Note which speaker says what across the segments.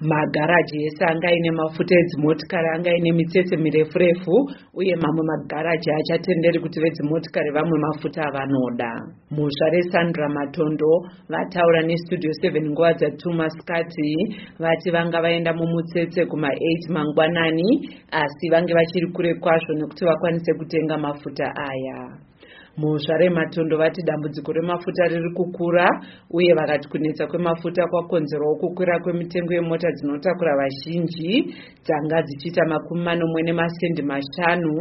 Speaker 1: magaraji ese anga aine mafuta edzimotikari anga aine mitsetse mirefu refu uye mamwe magaraji achatenderi kuti vedzimotikari vamwe mafuta avanoda. Mhosva resandra matondo vataura nestudio 7 nguva dza2 masikati vati vanga vaenda mumutsetse kuma8 mangwanani asi vange vachiri kure kwazvo nekuti vakwanise kutenga mafuta aya mhosva rematondo vati dambudziko remafuta riri kukura uye vakati kunetsa kwemafuta kwakonzerawo kukwira kwemitengo yemota dzinotakura vazhinji dzanga dzichiita makumi manomwe nemasendi mashanu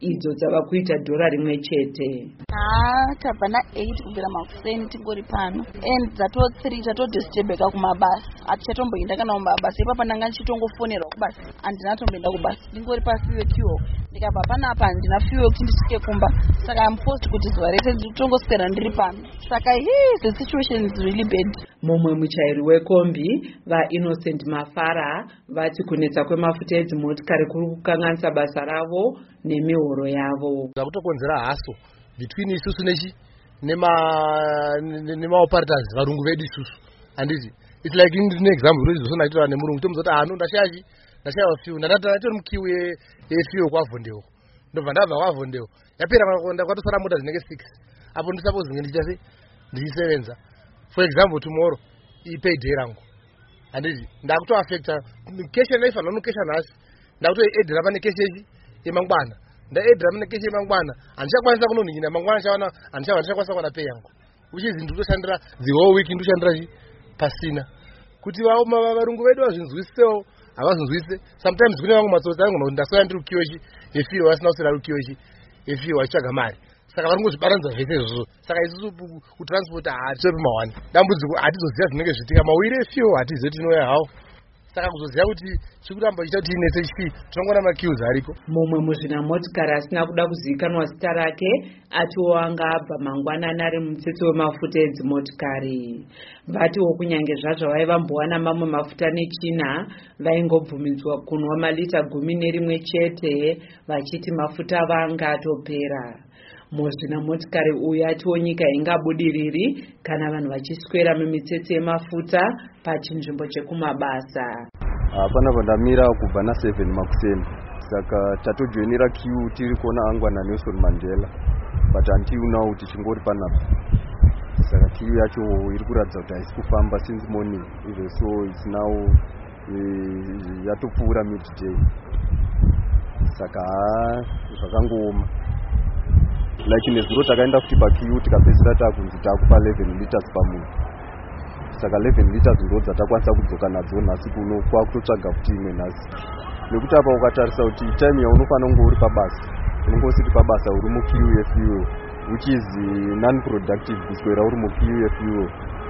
Speaker 1: idzo dzava kuita dhora rimwe chete.
Speaker 2: Haa tabva na8 kubvira makuseni tingori pano and dzato3 tatodistebeka kumabasa. Hatichatomboenda kana kumabasa ipapa ndanga ndichitongofonerwa kubasa. Handina tomboenda kubasa. Ndingori pasi vekiwo ndikabva panapa handina fiwe kuti ndisvike kumba. Saka forced kuti zuva rese nditongoswera ndiri pano. Saka hii the situation is really bad.
Speaker 1: Mumwe muchairi wekombi vainnocent mafara vati kunetsa kwemafuta edzimotikari kuri kukanganisa basa ravo nemihoro yavo.
Speaker 3: Zvakutokonzera haso between isusu nechi nemaoperators varungu vedu isusu. Handiti its like ndine example kuti zvozvo ndaitaura nemurungu. Tomuzoti hano ndashayachi ndashaiwa fiu ndatori mukiu yefiu kwavhondeo ndobva ndabva kwavhondeo yapera kwatosara mota dzinenge six. Apo ndisapozi nge ndichase ndichisevenza. For example tomorrow ipayday rangu. Handiti ndakutoafecta keshe ndaifanira nokesha nhasi ndakutoedhera pane keshe echi yemangwana ndaedhera pane keshe yemangwana handichakwanisa kunonhinyina mangwana. Chavana handichakwanisa kuwana pay yangu. Uchizi ndikutoshandira the whole week ndikutoshandira chi pasina. Kuti varungu vedu vazvinzwisisewo havazonzwise sometimes kune vamwe matsotsi angona kuti ndaswera ndiri kukiwechi yefiwa vasina kuswera kukiwechi yefiwa vachitsvaga mari. Saka vari kungozvibaranidza zvese izvozvo. Saka isusu kutransport hatitori mawani dambudziko hatizoziva zvinenge zvitika mawiri efiwo hatizivi tinouya hawo saka kuzoziva kuti chikuramba chiita kuti inese chii tinongona makius ariko?
Speaker 1: Mumwe muzvinamotikari asina kuda kuzivikanwa zita rake atiwo anga abva mangwanani ari mutsetse wemafuta edzimotikari. Vatiwo kunyange zvazvo vaivambowana mamwe mafuta nechina vaingobvumidzwa kunwa malita gumi nerimwe chete vachiti mafuta vanga atopera muzvinamotikari uyu atiwo nyika ingabudiriri kana vanhu vachiswera mimitsetse yemafuta pachinzvimbo chekumabasa.
Speaker 4: Panapa ndamira kubva na7 makuseni. Saka tatojoinera q tiri kuona angwa nanelson mandela but until now tichingori panapa. Saka q yacho iri kuratidza kuti haisi kufamba since morning even so its now eh, yatopfuura midday. Saka ha zvakangooma like nezuro takaenda kuti pakiu tikapedzisira taakunzi taakupa 11 liters pamunhu saka 11 liters ndo dzatakwanisa kudzoka nadzo nhasi kuno kwakutotsvaga kuti imwe nhasi nekuti apa ukatarisa kuti time yaunofanira kunge uri pabasa unenge usiri pabasa uri mukiu yefuel which is non productive kuswera uri mukiu yefuel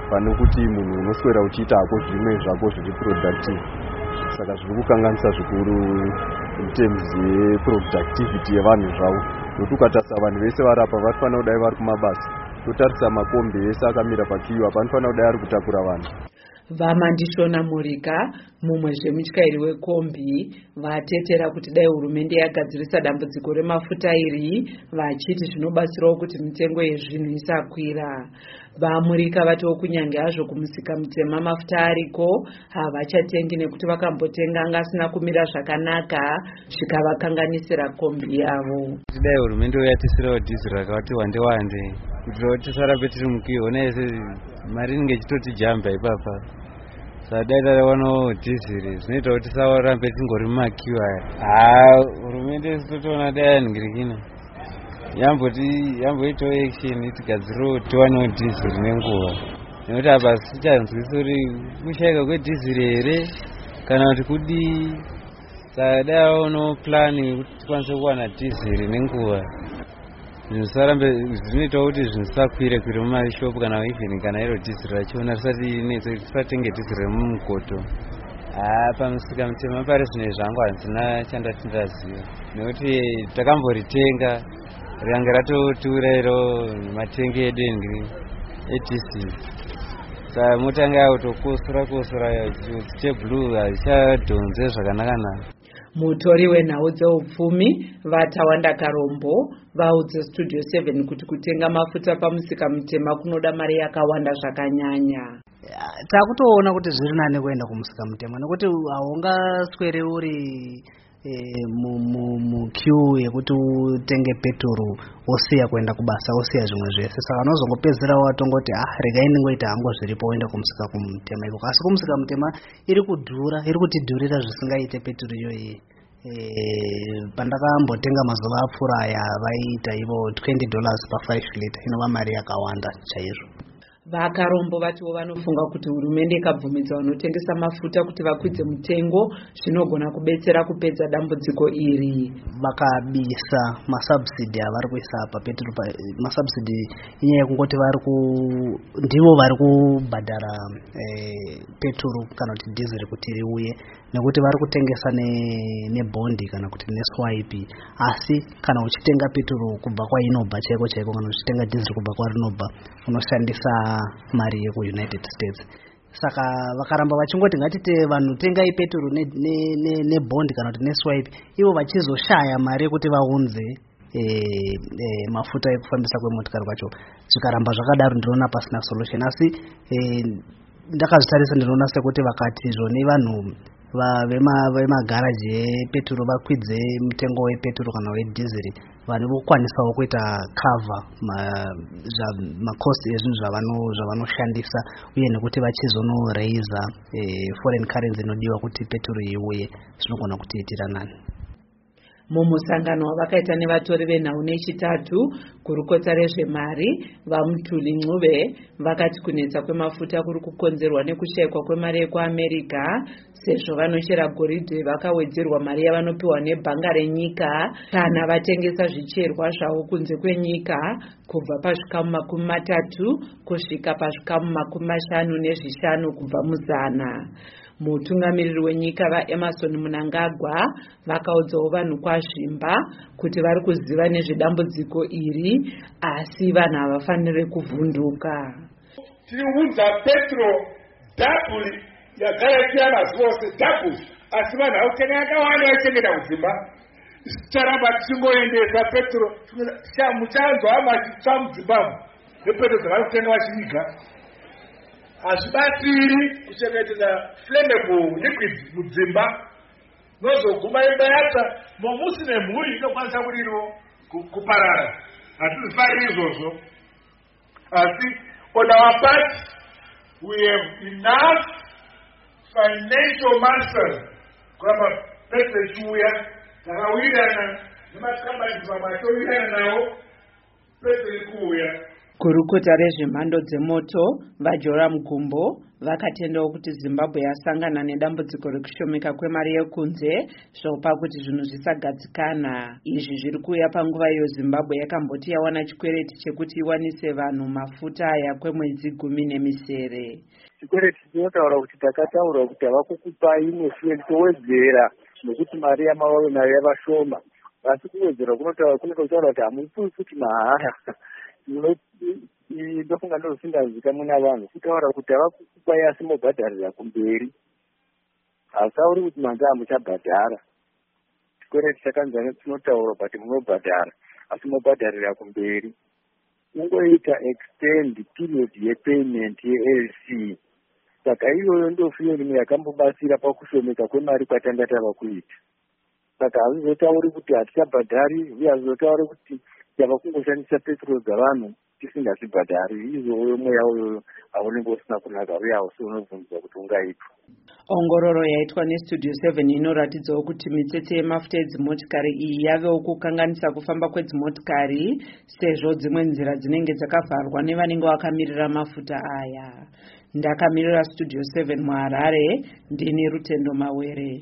Speaker 4: pane kuti munhu unoswera uchiita hako zvimwe zvako zviri productive. Saka zviri kukanganisa zvikuru interms yeproductivity yevanhu zvavo. Nokuti ukatarisa vanhu vese vari apa vatifanira kudai vari kumabasa. Totarisa makombi ese akamira pakiu apa anofanira kudai ari kutakura vanhu
Speaker 1: vamandishona murika mumwe zvemutyairi wekombi vatetera kuti dai hurumende yagadzirisa dambudziko remafuta iri vachiti zvinobatsirawo kuti mitengo yezvinhu isakwira. Vamurika vatiwo kunyange hazvo kumusika mutema mafuta ariko havachatengi nekuti vakambotenga anga asina kumira zvakanaka zvikavakanganisira kombi yavo.
Speaker 5: Kuti dai hurumende uyatisirawo dhiziri rakavati wande wande kuitira kuti tisarambe tiri mukuiona ese mari inenge ichitoti jamba ipapa saka dai tatawanawo dhiziri zvinoita kuti tisarambe tingori mumakiu aya haa hurumende isi totoona dai yanhingirikina yamboti yamboitawo action tigadziriwo tiwanewo dhiziri nenguva. Nekuti apa sichanzwisi uri kushaika kwedhiziri here? Kana kuti kudii saka dai aonawo plani yekuti tikwanise kuwana dhiziri nenguva zvinhu zvisarambe zvinoitawo kuti zvinhu zvisakwire kwire mumashopu kana even kana iro dhiziri rachiona risati inetse tisatenge dhiziri remumukoto haa pamusika mutema pari izvi zvangu hanzina chandati ndaziva nekuti takamboritenga rikange ratotiura iro matenge edu endiri edhiziri saka motanga yakutokosora kosora chiteblue hazichadhonze zvakanaka-naka
Speaker 1: mutori wenhau dzeupfumi vatawanda karombo vaudze studio 7 kuti kutenga mafuta pamusika mutema kunoda mari yakawanda zvakanyanya.
Speaker 6: Takutoona kuti zviri nani kuenda kumusika mutema nekuti haungaswere uri muqueue yekuti utenge peturu wosiya kuenda kubasa wosiya zvimwe zvese. Saka unozongopedzisira watongoti ah regai ndingoita hangu zviripo woenda kumusika kumutema ikoko asi kumusika mutema iri kudhura iri kutidhurira zvisingaite peturu iyoyi. Eh, pandakambotenga mazuva apfuura aya vaiita ivo 20 dollars pa5 liter. Inova mari yakawanda chaizvo
Speaker 1: vakarombo vatiwo vanofunga kuti hurumende ikabvumidza vanotengesa mafuta kuti vakwidze mutengo zvinogona kubetsera kupedza dambudziko iri.
Speaker 6: Vakabisa masubsidi avari kuisa papetro masubsidi inyaya yekungoti vari ku ndivo vari kubhadhara eh, peturu kana kuti dhizeri kuti riuye nekuti vari kutengesa ne- nebondi kana kuti neswipe asi kana uchitenga peturu kubva kwainobva chaiko chaiko kana uchitenga dhizeri kubva kwarinobva unoshandisa mari yekuunited states. Saka vakaramba vachingoti ngatite vanhu tengai peturu nebondi ne, ne, ne kana kuti neswipe ivo vachizoshaya mari yekuti vaunze e, e, mafuta ekufambisa kwemotikari kwacho. Zvikaramba zvakadaro ndinoona pasina solution. Asi e, ndakazvitarisa ndinoona sekuti vakati zvoni vanhu vemagaraji epeturu vakwidze mutengo wepeturu kana wedhizeri vanhu vokwanisawo kuita cover macost ezvinhu zvavano- zvavanoshandisa uye nekuti vachizonoreiza eh, foreign currency inodiwa kuti peturu iuye zvinogona kutiitira nani
Speaker 1: mumusangano wavakaita nevatori venhau nechitatu gurukota rezvemari vamutuli ncube vakati kunetsa kwemafuta kuri kukonzerwa nekushayikwa kwemari yekuamerica sezvo vanochera goridhe vakawedzerwa mari yavanopiwa nebhanga renyika. Kana vatengesa zvicherwa zvavo kunze kwenyika kubva pazvikamu makumi matatu kusvika pazvikamu makumi mashanu nezvishanu kubva muzana. Mutungamiriri wenyika vaemarson munangagwa vakaudzawo vanhu kwazvimba kuti vari kuziva nezvedambudziko iri asi vanhu havafaniri kuvhunduka.
Speaker 7: Tiriunza petro dhabhuri yagara ichiya mazuva ose dhabhuri asi vanhu vakutenga yakawanda vaichengeta kudzimba ticharamba tichingoendesa petro. Muchanzwa machitsva muzimbabwe nepetro dzavari kutenga vachiviga hazvibatiri kuchengetedza flammable liquids mudzimba. Nozoguma imba yatsva momusi nemhuri inokwanisa kudiniwo kuparara. Hatizifariri izvozvo. Asi on our part we have enough financial muscle. Kuramba petro ichiuya takawirirana atowirirana nawo petro iri kuuya
Speaker 1: gurukota rezvemhando dzemoto vajoram gumbo vakatendawo kuti zimbabwe yasangana nedambudziko rekushomeka kwemari yekunze zvopa kuti zvinhu zvisagadzikana. Izvi zviri kuuya panguva iyo zimbabwe yakamboti yawana chikwereti chekuti iwanise vanhu mafuta aya kwemwedzi gumi nemisere.
Speaker 8: Chikwereti chinotaura kuti takataura kuti hava kukupai nefuel towedzera nekuti mari yamavave nayo yavashoma. Asi kuwedzera kunotaura kuti hamupiwi futi mahara ndofunga ndozvisingazikamwe navanhu kutaura kuti hava kukupai asi mobhadharira kumberi. Hausauri kuti manzi hamuchabhadhara. Chikwereti chakanzana chinotaura but munobhadhara asi mobhadharira kumberi. Ungoita extend period yepayment yelc saka iyoyo ndofiyerimu yakambobatsira pakushomeka kwemari kwatanga tava kuita. Saka hazvizotauri kuti hatichabhadhari uye hazvizotauri kuti tava kungoshandisa petrol dzavanhu tisingazvibhadhari izvoyo mweya uyoyo haunenge usina kunaka uye hausi unobvunzwa kuti ungaitwa.
Speaker 1: Ongororo yaitwa nestudio 7 inoratidzawo kuti mitsetse yemafuta edzimotikari iyi yavewo kukanganisa kufamba kwedzimotikari sezvo dzimwe nzira dzinenge dzakavharwa nevanenge vakamirira mafuta aya ndakamirira studio 7 muharare ndini rutendo mawere